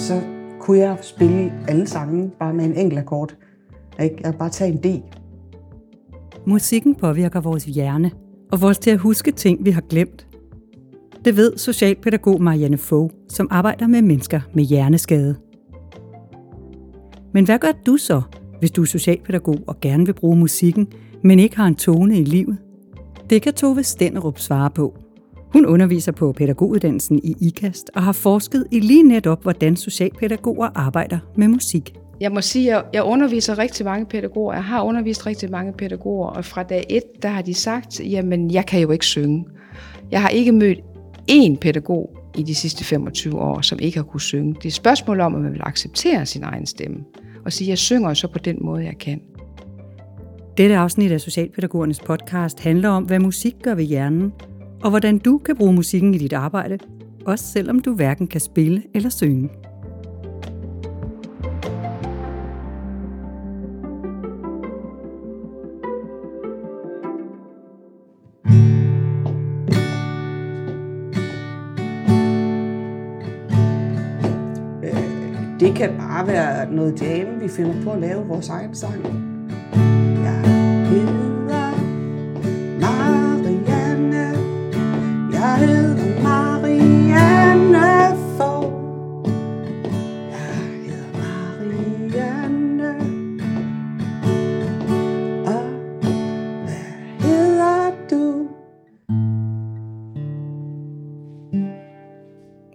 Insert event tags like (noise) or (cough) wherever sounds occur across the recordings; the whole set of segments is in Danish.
så kunne jeg spille alle sange bare med en enkelt akkord. Ikke? Jeg bare tage en D. Musikken påvirker vores hjerne og vores til at huske ting, vi har glemt. Det ved socialpædagog Marianne Fogh, som arbejder med mennesker med hjerneskade. Men hvad gør du så, hvis du er socialpædagog og gerne vil bruge musikken, men ikke har en tone i livet? Det kan Tove Stenderup svare på. Hun underviser på pædagoguddannelsen i IKAST og har forsket i lige netop, hvordan socialpædagoger arbejder med musik. Jeg må sige, at jeg underviser rigtig mange pædagoger. Jeg har undervist rigtig mange pædagoger, og fra dag et, der har de sagt, jamen jeg kan jo ikke synge. Jeg har ikke mødt én pædagog i de sidste 25 år, som ikke har kunne synge. Det er et spørgsmål om, at man vil acceptere sin egen stemme og sige, at jeg synger så på den måde, jeg kan. Dette afsnit af Socialpædagogernes podcast handler om, hvad musik gør ved hjernen, og hvordan du kan bruge musikken i dit arbejde, også selvom du hverken kan spille eller synge. Øh, det kan bare være noget jam, vi finder på at lave vores egen sang.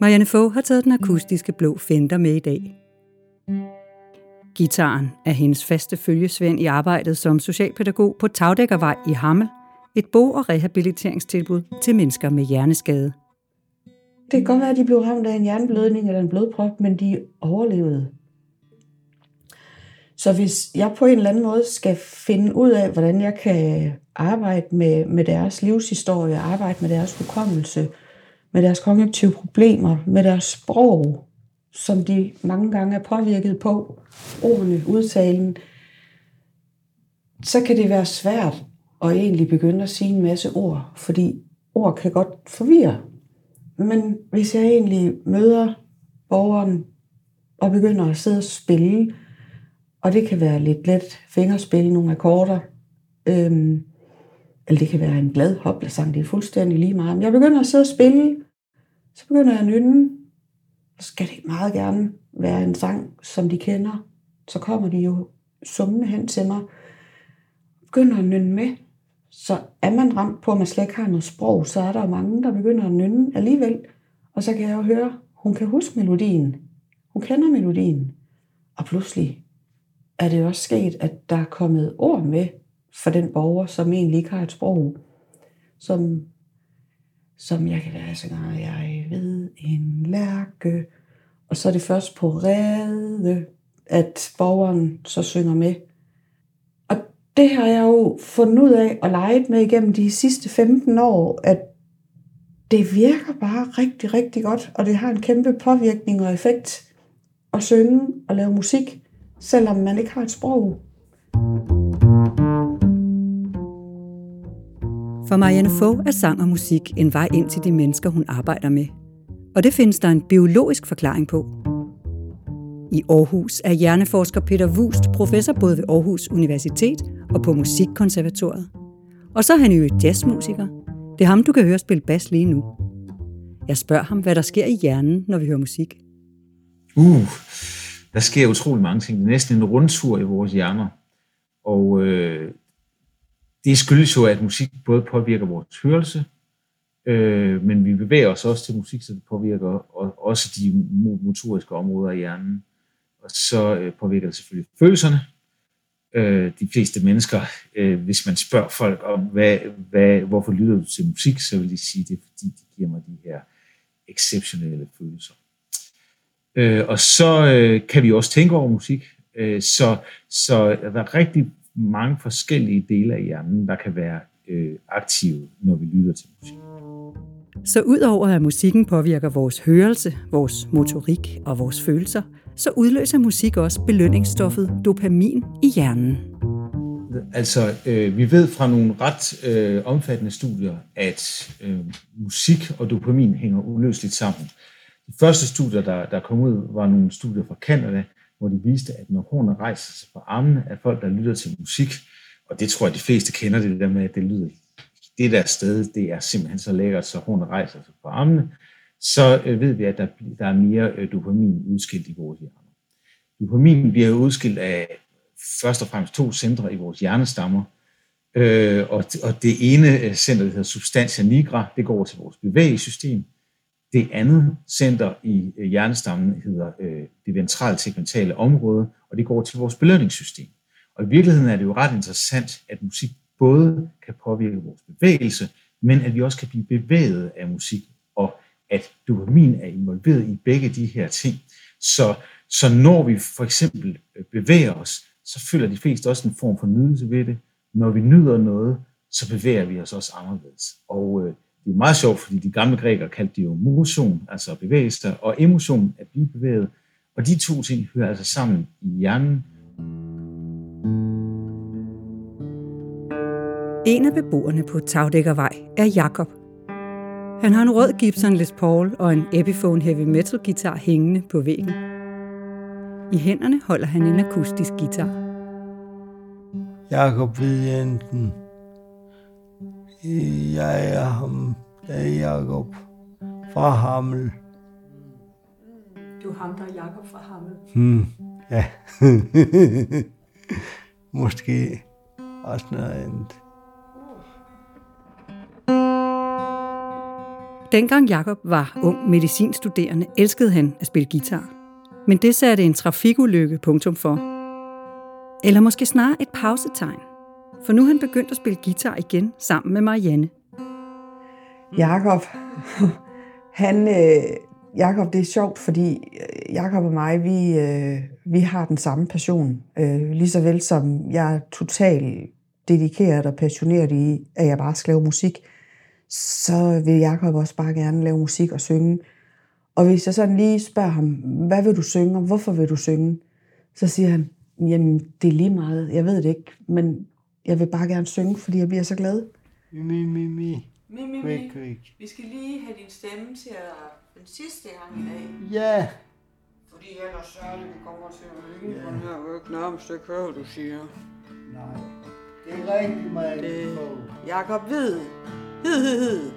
Marianne Fogh har taget den akustiske blå Fender med i dag. Gitaren er hendes faste følgesvend i arbejdet som socialpædagog på Tagdækkervej i Hammel, et bo- og rehabiliteringstilbud til mennesker med hjerneskade. Det kan godt være, at de blev ramt af en hjerneblødning eller en blodprop, men de overlevede. Så hvis jeg på en eller anden måde skal finde ud af, hvordan jeg kan arbejde med, med deres livshistorie, arbejde med deres hukommelse, med deres kognitive problemer, med deres sprog, som de mange gange er påvirket på, ordene, udtalen, så kan det være svært at egentlig begynde at sige en masse ord, fordi ord kan godt forvirre. Men hvis jeg egentlig møder borgeren og begynder at sidde og spille, og det kan være lidt let fingerspil, nogle akkorder, øhm, eller det kan være en glad hoplesang, det er fuldstændig lige meget. Men jeg begynder at sidde og spille, så begynder jeg at nynne, så skal det meget gerne være en sang, som de kender. Så kommer de jo summende hen til mig, begynder at nynne med. Så er man ramt på, at man slet ikke har noget sprog, så er der jo mange, der begynder at nynne alligevel. Og så kan jeg jo høre, hun kan huske melodien. Hun kender melodien. Og pludselig er det også sket, at der er kommet ord med for den borger, som egentlig ikke har et sprog, som, som jeg kan være så gange, jeg ved en lærke, og så er det først på rede, at borgeren så synger med. Og det har jeg jo fundet ud af og leget med igennem de sidste 15 år, at det virker bare rigtig, rigtig godt, og det har en kæmpe påvirkning og effekt at synge og lave musik, selvom man ikke har et sprog. For Marianne Fogh er sang og musik en vej ind til de mennesker, hun arbejder med. Og det findes der en biologisk forklaring på. I Aarhus er hjerneforsker Peter Wust professor både ved Aarhus Universitet og på Musikkonservatoriet. Og så er han jo jazzmusiker. Det er ham, du kan høre spille bas lige nu. Jeg spørger ham, hvad der sker i hjernen, når vi hører musik. Uh, der sker utrolig mange ting. Det er næsten en rundtur i vores hjerner. Og øh, det skyldes jo, at musik både påvirker vores hørelse, øh, men vi bevæger os også til musik, så det påvirker og, også de motoriske områder i hjernen. Og så øh, påvirker det selvfølgelig følelserne. Øh, de fleste mennesker, øh, hvis man spørger folk om, hvad, hvad, hvorfor lytter du til musik, så vil de sige, det er fordi, det giver mig de her exceptionelle følelser. Øh, og så øh, kan vi også tænke over musik. Øh, så, så der er rigtig mange forskellige dele af hjernen, der kan være øh, aktive, når vi lytter til musik. Så udover at musikken påvirker vores hørelse, vores motorik og vores følelser, så udløser musik også belønningsstoffet dopamin i hjernen. Altså, øh, vi ved fra nogle ret øh, omfattende studier, at øh, musik og dopamin hænger uløseligt sammen. De første studier, der, der kom ud, var nogle studier fra Canada, hvor de viste, at når hornet rejser sig på armene at folk, der lytter til musik, og det tror jeg, de fleste kender det der med, at det lyder det der sted, det er simpelthen så lækkert, så hornet rejser sig på armene, så øh, ved vi, at der, der er mere øh, dopamin udskilt i vores hjerne. Dopamin bliver udskilt af først og fremmest to centre i vores hjernestammer, øh, og, og det ene øh, center, der hedder substantia nigra, det går til vores bevægelsessystem. Det andet center i øh, hjernestammen hedder øh, det ventrale tegmentale område, og det går til vores belønningssystem. Og i virkeligheden er det jo ret interessant, at musik både kan påvirke vores bevægelse, men at vi også kan blive bevæget af musik, og at dopamin er involveret i begge de her ting. Så, så når vi for eksempel øh, bevæger os, så føler de fleste også en form for nydelse ved det. Når vi nyder noget, så bevæger vi os også anderledes. Og øh, det er meget sjovt, fordi de gamle grækere kaldte det jo motion, altså at bevæge sig, og emotion, at blive bevæget. Og de to ting hører altså sammen i hjernen. En af beboerne på Tagdækkervej er Jakob. Han har en rød Gibson Les Paul og en Epiphone heavy metal guitar hængende på væggen. I hænderne holder han en akustisk guitar. Jakob Jensen. Jeg er ham, der er Jakob fra Hammel. Du er ham, der er Jakob fra Hammel. Hmm, ja. (laughs) Måske også noget andet. Dengang Jakob var ung medicinstuderende, elskede han at spille guitar. Men det satte en trafikulykke punktum for. Eller måske snarere et pausetegn. For nu er han begyndt at spille guitar igen sammen med Marianne. Jakob, (laughs) han, øh, Jakob, det er sjovt, fordi øh, Jakob og mig, vi, øh, vi har den samme passion. Øh, lige så vel som jeg er totalt dedikeret og passioneret i, at jeg bare skal lave musik, så vil Jakob også bare gerne lave musik og synge. Og hvis jeg sådan lige spørger ham, hvad vil du synge, og hvorfor vil du synge? Så siger han, jamen det er lige meget, jeg ved det ikke, men jeg vil bare gerne synge, fordi jeg bliver så glad. Mi, mi, mi, mi. Mi, mi, Quick, mi. quick. Vi skal lige have din stemme til at den sidste gang i dag. Ja. Fordi ellers så er det, vi kommer til at hænge på den her ryg. Nærmest ikke høre, hvad du siger. Nej. Det er rigtig meget Det- på. Jakob Hvid. Hid, hid, hid.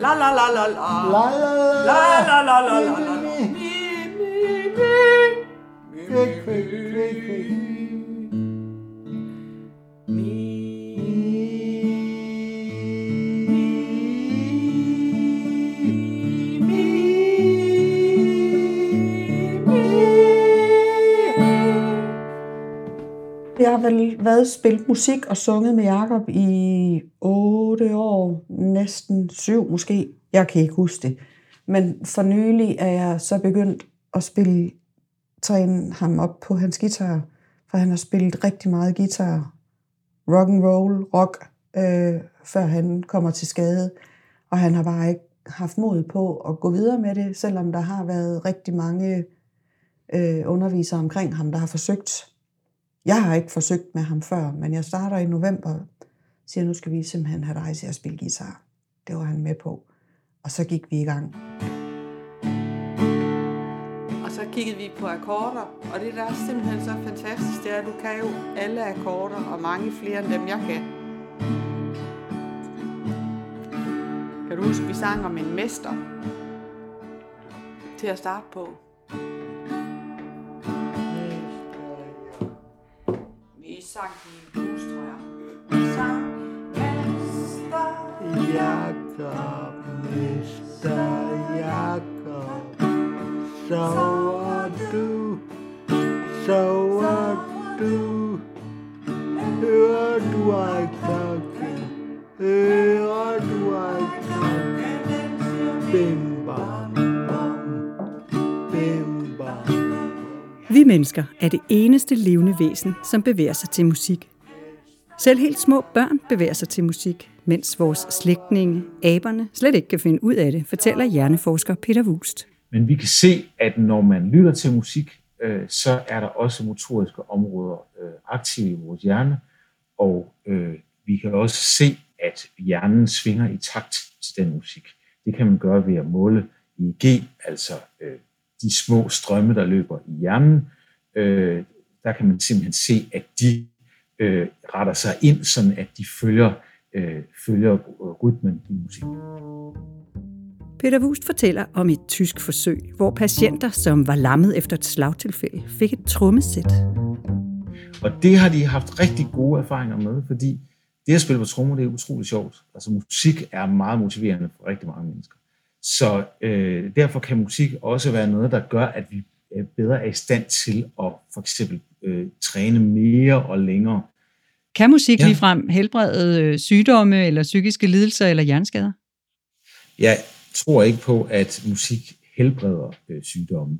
La la la la la. La la la La la la la la la. Mi, mi, mi. Mi, mi, mi. Vel været spillet musik og sunget med Jakob i 8 år, næsten 7 måske. Jeg kan ikke huske det. Men for nylig er jeg så begyndt at spille, træne ham op på hans guitar, for han har spillet rigtig meget guitar, rock and roll, rock, øh, før han kommer til skade. Og han har bare ikke haft mod på at gå videre med det, selvom der har været rigtig mange øh, undervisere omkring ham, der har forsøgt. Jeg har ikke forsøgt med ham før, men jeg starter i november, siger, nu skal vi simpelthen have dig til at spille guitar. Det var han med på. Og så gik vi i gang. Og så kiggede vi på akkorder, og det der er simpelthen så fantastisk, det er, at du kan jo alle akkorder, og mange flere end dem, jeg kan. Kan du huske, vi sang om en mester til at starte på? Sang i blues, tror jeg. Vi sang mester. Jakob, Mr. Jakob, så mennesker er det eneste levende væsen, som bevæger sig til musik. Selv helt små børn bevæger sig til musik, mens vores slægtninge, aberne, slet ikke kan finde ud af det, fortæller hjerneforsker Peter Wust. Men vi kan se, at når man lytter til musik, øh, så er der også motoriske områder øh, aktive i vores hjerne, og øh, vi kan også se, at hjernen svinger i takt til den musik. Det kan man gøre ved at måle EEG, altså øh, de små strømme, der løber i hjernen, øh, der kan man simpelthen se, at de øh, retter sig ind, sådan at de følger, øh, følger rytmen i musikken. Peter Wust fortæller om et tysk forsøg, hvor patienter, som var lammet efter et slagtilfælde, fik et trommesæt. Og det har de haft rigtig gode erfaringer med, fordi det at spille på trommer, det er utroligt sjovt. Altså musik er meget motiverende for rigtig mange mennesker. Så øh, derfor kan musik også være noget, der gør, at vi bedre er i stand til at for eksempel øh, træne mere og længere. Kan musik ja. ligefrem helbrede øh, sygdomme eller psykiske lidelser eller hjerneskader? Jeg tror ikke på, at musik helbreder øh, sygdomme,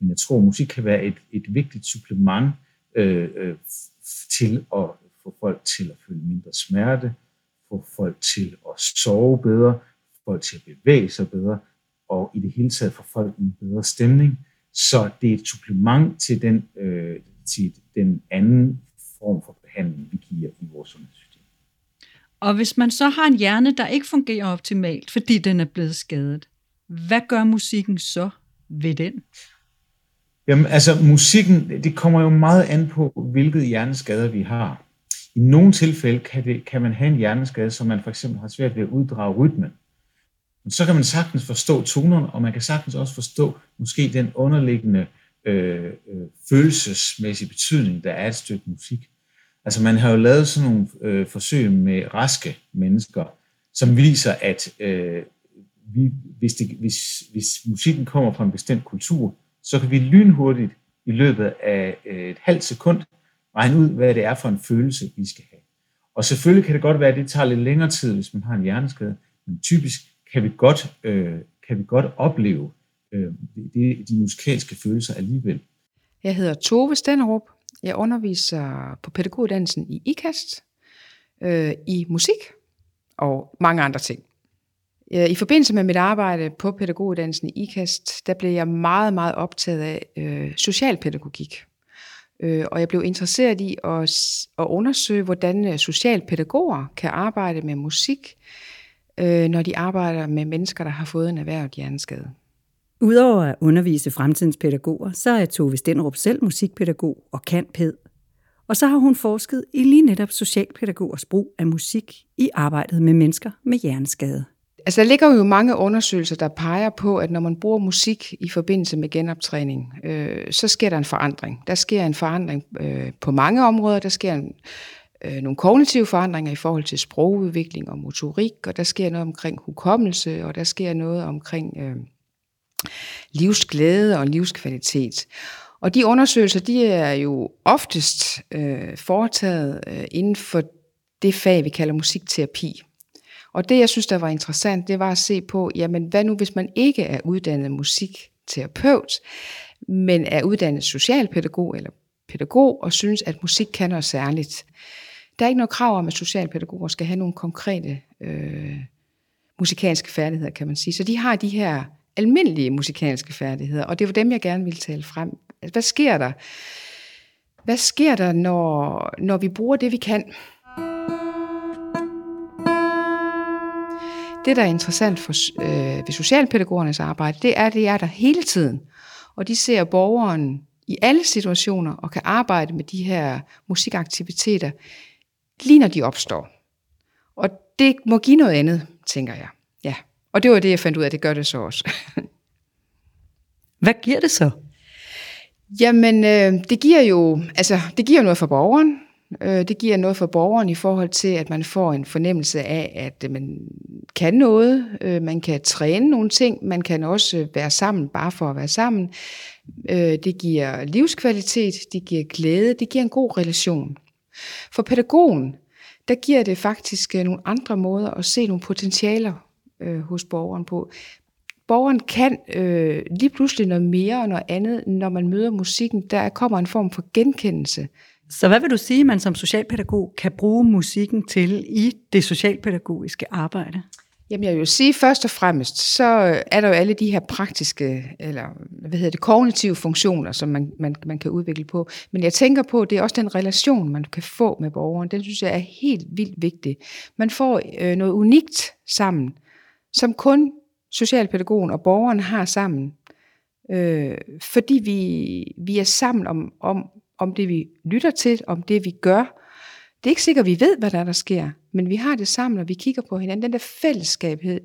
men jeg tror, at musik kan være et, et vigtigt supplement øh, øh, til at få folk til at føle mindre smerte, få folk til at sove bedre, få folk til at bevæge sig bedre, og i det hele taget få folk i en bedre stemning. Så det er et supplement til den, øh, til den anden form for behandling, vi giver i vores sundhedssystem. Og hvis man så har en hjerne, der ikke fungerer optimalt, fordi den er blevet skadet, hvad gør musikken så ved den? Jamen, altså musikken, det kommer jo meget an på, hvilket hjerneskader vi har. I nogle tilfælde kan, det, kan man have en hjerneskade, som man for eksempel har svært ved at uddrage rytmen. Men så kan man sagtens forstå tonerne, og man kan sagtens også forstå måske den underliggende øh, øh, følelsesmæssige betydning, der er et stykke musik. Altså man har jo lavet sådan nogle øh, forsøg med raske mennesker, som viser, at øh, vi, hvis, det, hvis, hvis musikken kommer fra en bestemt kultur, så kan vi lynhurtigt i løbet af øh, et halvt sekund regne ud, hvad det er for en følelse, vi skal have. Og selvfølgelig kan det godt være, at det tager lidt længere tid, hvis man har en hjerneskade, men typisk kan vi godt, øh, kan vi godt opleve øh, de, de musikalske følelser alligevel. Jeg hedder Tove Stenrup. Jeg underviser på pædagoguddannelsen i IKAST, øh, i musik og mange andre ting. Øh, I forbindelse med mit arbejde på pædagoguddannelsen i IKAST, der blev jeg meget, meget optaget af øh, socialpædagogik. Øh, og jeg blev interesseret i at, at undersøge, hvordan øh, socialpædagoger kan arbejde med musik, øh, når de arbejder med mennesker, der har fået en erhvervet hjerneskade. Udover at undervise fremtidens pædagoger, så er Tove Stenrup selv musikpædagog og kan pæd. Og så har hun forsket i lige netop socialpædagogers brug af musik i arbejdet med mennesker med hjerneskade. Altså, der ligger jo mange undersøgelser, der peger på, at når man bruger musik i forbindelse med genoptræning, øh, så sker der en forandring. Der sker en forandring øh, på mange områder. Der sker en, øh, nogle kognitive forandringer i forhold til sprogudvikling og motorik, og der sker noget omkring hukommelse, og der sker noget omkring øh, livsglæde og livskvalitet. Og de undersøgelser, de er jo oftest øh, foretaget øh, inden for det fag, vi kalder musikterapi. Og det, jeg synes, der var interessant, det var at se på, jamen hvad nu, hvis man ikke er uddannet musikterapeut, men er uddannet socialpædagog eller pædagog, og synes, at musik kan noget særligt. Der er ikke noget krav om, at socialpædagoger skal have nogle konkrete øh, musikalske færdigheder, kan man sige. Så de har de her almindelige musikalske færdigheder, og det var dem, jeg gerne ville tale frem. Altså, hvad sker der? Hvad sker der, når, når vi bruger det, vi kan? Det, der er interessant for, øh, ved socialpædagogernes arbejde, det er, at det er der hele tiden. Og de ser borgeren i alle situationer og kan arbejde med de her musikaktiviteter, lige når de opstår. Og det må give noget andet, tænker jeg. Ja. Og det var det, jeg fandt ud af, det gør det så også. (laughs) Hvad giver det så? Jamen, øh, det giver jo altså, det giver noget for borgeren. Øh, det giver noget for borgeren i forhold til, at man får en fornemmelse af, at man kan noget, øh, man kan træne nogle ting, man kan også være sammen bare for at være sammen. Øh, det giver livskvalitet, det giver glæde, det giver en god relation. For pædagogen, der giver det faktisk øh, nogle andre måder at se nogle potentialer øh, hos borgeren på. Borgeren kan øh, lige pludselig noget mere og noget andet, når man møder musikken. Der kommer en form for genkendelse. Så hvad vil du sige, man som socialpædagog kan bruge musikken til i det socialpædagogiske arbejde? Jamen jeg vil sige først og fremmest, så øh, er der jo alle de her praktiske, eller hvad hedder det, kognitive funktioner, som man, man, man kan udvikle på. Men jeg tænker på, det er også den relation, man kan få med borgeren. Den synes jeg er helt vildt vigtig. Man får øh, noget unikt sammen, som kun socialpædagogen og borgeren har sammen. Øh, fordi vi, vi er sammen om, om, om det, vi lytter til, om det, vi gør. Det er ikke sikkert, vi ved, hvad der, er, der sker, men vi har det sammen, og vi kigger på hinanden. Den der fællesskabhed,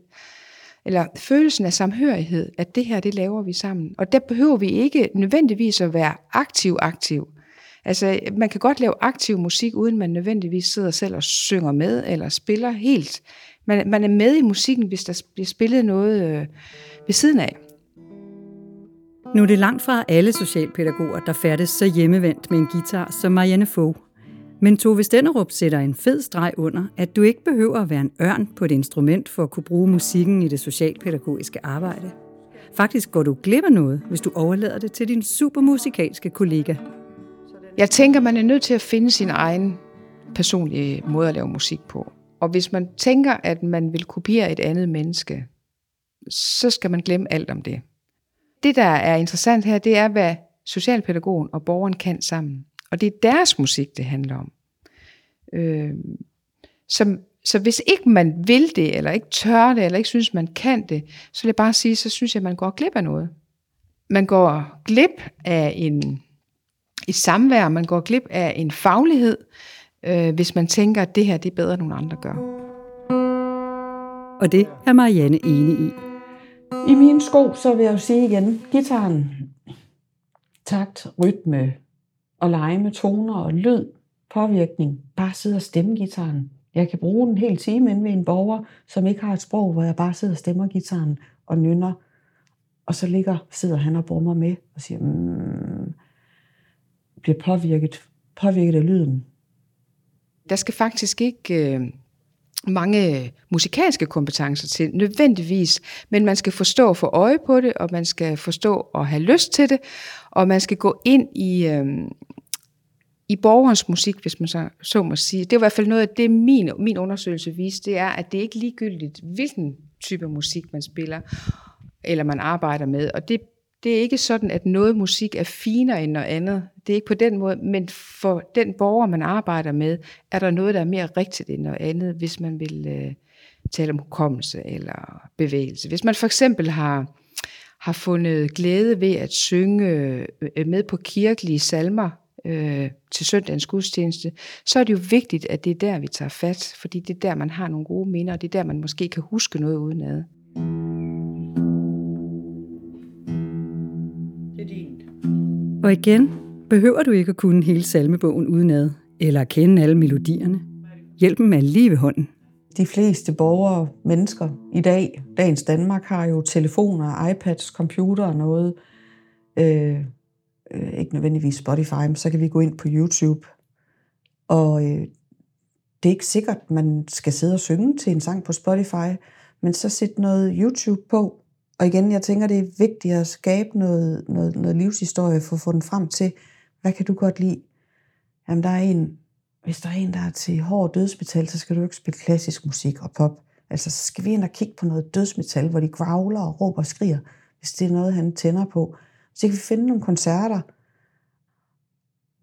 eller følelsen af samhørighed, at det her, det laver vi sammen. Og der behøver vi ikke nødvendigvis at være aktiv-aktiv. Altså, man kan godt lave aktiv musik, uden man nødvendigvis sidder selv og synger med, eller spiller helt. Man, man er med i musikken, hvis der bliver spillet noget øh, ved siden af. Nu er det langt fra alle socialpædagoger, der færdes så hjemmevendt med en guitar som Marianne Fogh. Men Tove Stenderup sætter en fed streg under, at du ikke behøver at være en ørn på et instrument for at kunne bruge musikken i det socialpædagogiske arbejde. Faktisk går du glip af noget, hvis du overlader det til din supermusikalske kollega. Jeg tænker, man er nødt til at finde sin egen personlige måde at lave musik på. Og hvis man tænker, at man vil kopiere et andet menneske, så skal man glemme alt om det. Det, der er interessant her, det er, hvad socialpædagogen og borgeren kan sammen. Og det er deres musik, det handler om. Øh, så, så hvis ikke man vil det, eller ikke tør det, eller ikke synes, man kan det, så vil jeg bare sige, så synes jeg, at man går glip af noget. Man går glip af en, et samvær, man går glip af en faglighed, øh, hvis man tænker, at det her det er bedre, end nogle andre gør. Og det er Marianne enig i. I mine sko, så vil jeg jo sige igen, gitaren, takt, rytme og lege med toner og lyd, påvirkning, bare sidde og stemme gitaren. Jeg kan bruge en hel time inde ved en borger, som ikke har et sprog, hvor jeg bare sidder og stemmer gitaren og nynner. Og så ligger, sidder han og brummer med og siger, mm, bliver påvirket, påvirket af lyden. Der skal faktisk ikke øh, mange musikalske kompetencer til, nødvendigvis, men man skal forstå at få øje på det, og man skal forstå at have lyst til det, og man skal gå ind i, øh, i borgerens musik, hvis man så, så må sige. Det er i hvert fald noget af det, min, min undersøgelse viste, det er, at det er ikke ligegyldigt, hvilken type musik man spiller, eller man arbejder med, og det det er ikke sådan, at noget musik er finere end noget andet. Det er ikke på den måde, men for den borger, man arbejder med, er der noget, der er mere rigtigt end noget andet, hvis man vil øh, tale om hukommelse eller bevægelse. Hvis man for eksempel har, har fundet glæde ved at synge øh, med på kirkelige salmer øh, til søndagens gudstjeneste, så er det jo vigtigt, at det er der, vi tager fat, fordi det er der, man har nogle gode minder, og det er der, man måske kan huske noget udenad. Og igen, behøver du ikke at kunne hele salmebogen udenad, eller kende alle melodierne. Hjælpen er lige ved hånden. De fleste borgere, mennesker i dag, dagens Danmark, har jo telefoner, iPads, computer og noget. Øh, øh, ikke nødvendigvis Spotify, men så kan vi gå ind på YouTube. Og øh, det er ikke sikkert, at man skal sidde og synge til en sang på Spotify, men så sæt noget YouTube på, og igen, jeg tænker, det er vigtigt at skabe noget, noget, noget livshistorie for at få den frem til, hvad kan du godt lide? Jamen, der er en, hvis der er en, der er til hård dødsmetal, så skal du ikke spille klassisk musik og pop. Altså, så skal vi ind og kigge på noget dødsmetal, hvor de growler og råber og skriger, hvis det er noget, han tænder på. Så kan vi finde nogle koncerter.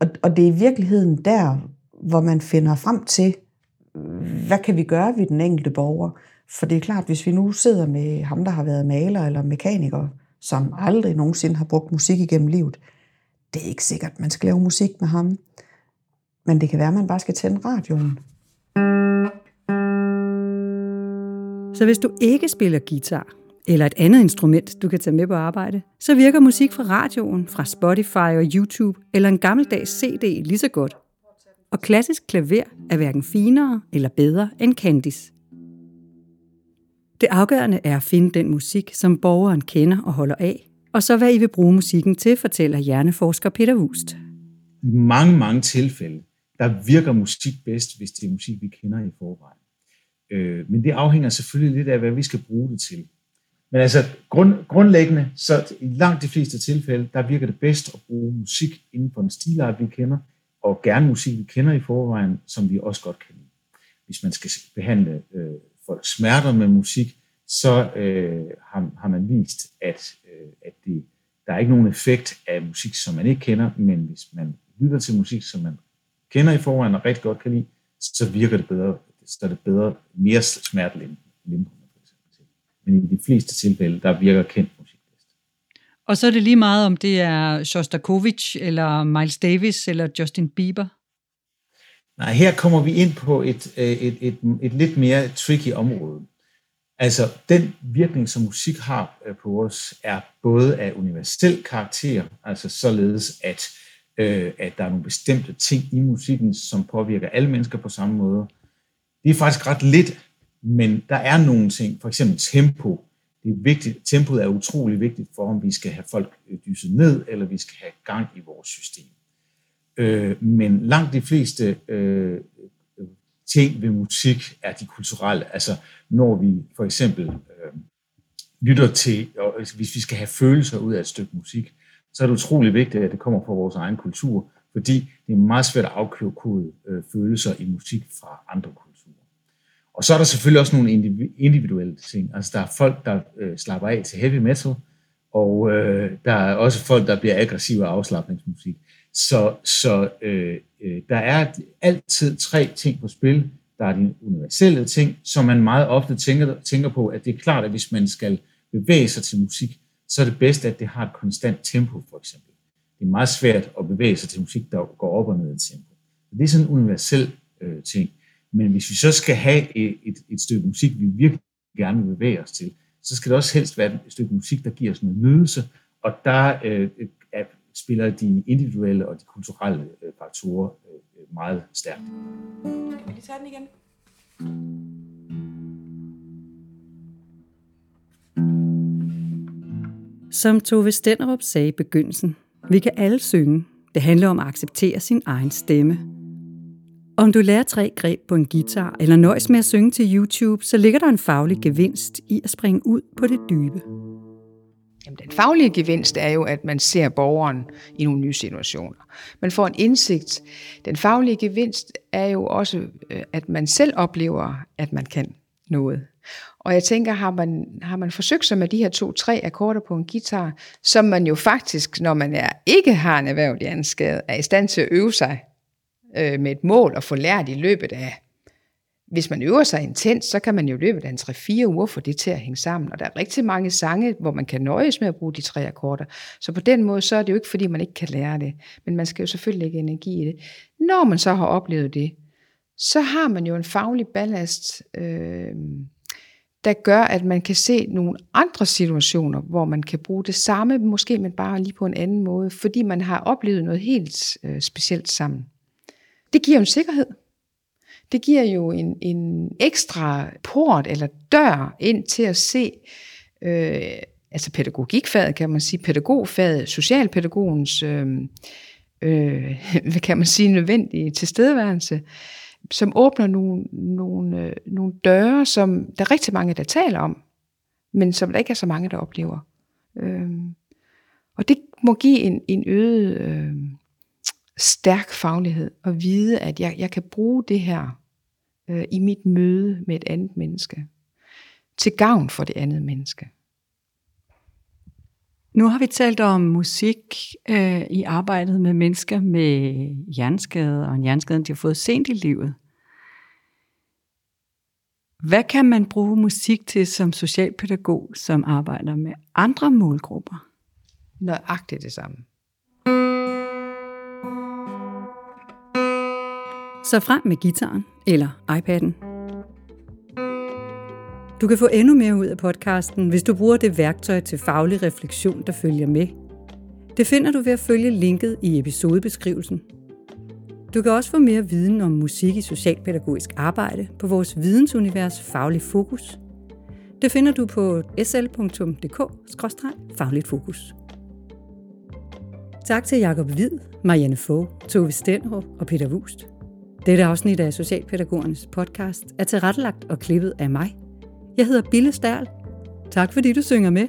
Og, og det er i virkeligheden der, hvor man finder frem til, hvad kan vi gøre ved den enkelte borger? For det er klart, hvis vi nu sidder med ham, der har været maler eller mekaniker, som aldrig nogensinde har brugt musik igennem livet, det er ikke sikkert, at man skal lave musik med ham. Men det kan være, at man bare skal tænde radioen. Så hvis du ikke spiller guitar, eller et andet instrument, du kan tage med på arbejde, så virker musik fra radioen, fra Spotify og YouTube, eller en gammeldags CD lige så godt. Og klassisk klaver er hverken finere eller bedre end Candice. Det afgørende er at finde den musik, som borgeren kender og holder af, og så hvad I vil bruge musikken til, fortæller hjerneforsker Peter Wust. I mange, mange tilfælde, der virker musik bedst, hvis det er musik, vi kender i forvejen. Øh, men det afhænger selvfølgelig lidt af, hvad vi skal bruge det til. Men altså grund, grundlæggende, så i langt de fleste tilfælde, der virker det bedst at bruge musik inden for en stilart, vi kender, og gerne musik, vi kender i forvejen, som vi også godt kan lide. Hvis man skal behandle øh, folks smerter med musik, så øh, har, har man vist, at, øh, at det, der er ikke nogen effekt af musik, som man ikke kender, men hvis man lytter til musik, som man kender i forvejen og rigtig godt kan lide, så virker det bedre, så er det bedre, mere smertelindrende men i de fleste tilfælde, der virker kendt musik bedst. Og så er det lige meget, om det er Shostakovich, eller Miles Davis, eller Justin Bieber? Nej, her kommer vi ind på et, øh, et, et, et lidt mere tricky område. Altså, den virkning, som musik har øh, på os, er både af universel karakter, altså således, at, øh, at der er nogle bestemte ting i musikken, som påvirker alle mennesker på samme måde. Det er faktisk ret lidt, men der er nogle ting, for eksempel tempo. Det er vigtigt, tempoet er utrolig vigtigt for, om vi skal have folk øh, dyset ned, eller vi skal have gang i vores system. Øh, men langt de fleste øh, ting ved musik er de kulturelle. Altså når vi for eksempel øh, lytter til, og hvis vi skal have følelser ud af et stykke musik, så er det utrolig vigtigt, at det kommer fra vores egen kultur, fordi det er meget svært at afkode øh, følelser i musik fra andre kulturer. Og så er der selvfølgelig også nogle individuelle ting. Altså der er folk, der øh, slapper af til heavy metal, og øh, der er også folk, der bliver aggressive af afslappningsmusik. Så, så øh, øh, der er altid tre ting på spil. Der er de universelle ting, som man meget ofte tænker, tænker på, at det er klart, at hvis man skal bevæge sig til musik, så er det bedst, at det har et konstant tempo, for eksempel. Det er meget svært at bevæge sig til musik, der går op og ned i tempo. Det er sådan en universel øh, ting. Men hvis vi så skal have et, et, et stykke musik, vi virkelig gerne vil bevæge os til, så skal det også helst være et stykke musik, der giver os noget nydelse, og der øh, er, spiller de individuelle og de kulturelle øh, faktorer øh, meget stærkt. Kan vi tage den igen? Som Tove Stenderup sagde i begyndelsen, vi kan alle synge. Det handler om at acceptere sin egen stemme. Om du lærer tre greb på en guitar eller nøjes med at synge til YouTube, så ligger der en faglig gevinst i at springe ud på det dybe. Jamen, den faglige gevinst er jo, at man ser borgeren i nogle nye situationer. Man får en indsigt. Den faglige gevinst er jo også, øh, at man selv oplever, at man kan noget. Og jeg tænker, har man, har man forsøgt sig med de her to-tre akkorder på en guitar, som man jo faktisk, når man er, ikke har en erhvervlig anskade, er i stand til at øve sig øh, med et mål og få lært i løbet af, hvis man øver sig intens, så kan man jo i løbet af en 3-4 uger få det til at hænge sammen. Og der er rigtig mange sange, hvor man kan nøjes med at bruge de tre akkorder. Så på den måde, så er det jo ikke, fordi man ikke kan lære det. Men man skal jo selvfølgelig lægge energi i det. Når man så har oplevet det, så har man jo en faglig ballast, øh, der gør, at man kan se nogle andre situationer, hvor man kan bruge det samme, måske men bare lige på en anden måde, fordi man har oplevet noget helt øh, specielt sammen. Det giver en sikkerhed. Det giver jo en, en ekstra port eller dør ind til at se, øh, altså pædagogikfaget kan man sige, pædagogfaget, socialpædagogens, øh, øh, (laughs) hvad kan man sige, nødvendige tilstedeværelse, som åbner nogle, nogle, øh, nogle døre, som der er rigtig mange, der taler om, men som der ikke er så mange, der oplever. Øh, og det må give en, en øget øh, stærk faglighed og vide, at jeg, jeg kan bruge det her øh, i mit møde med et andet menneske. Til gavn for det andet menneske. Nu har vi talt om musik øh, i arbejdet med mennesker med hjerneskade og en hjerneskade, de har fået sent i livet. Hvad kan man bruge musik til som socialpædagog, som arbejder med andre målgrupper? Nøjagtigt det samme. Så frem med gitaren eller iPad'en. Du kan få endnu mere ud af podcasten, hvis du bruger det værktøj til faglig refleksion, der følger med. Det finder du ved at følge linket i episodebeskrivelsen. Du kan også få mere viden om musik i socialpædagogisk arbejde på vores vidensunivers Faglig Fokus. Det finder du på sl.dk-fagligt fokus. Tak til Jakob Hvid, Marianne Fogh, Tove Stenrup og Peter Wust. Dette afsnit af Socialpædagogernes podcast er tilrettelagt og klippet af mig. Jeg hedder Bille Stærl. Tak fordi du synger med.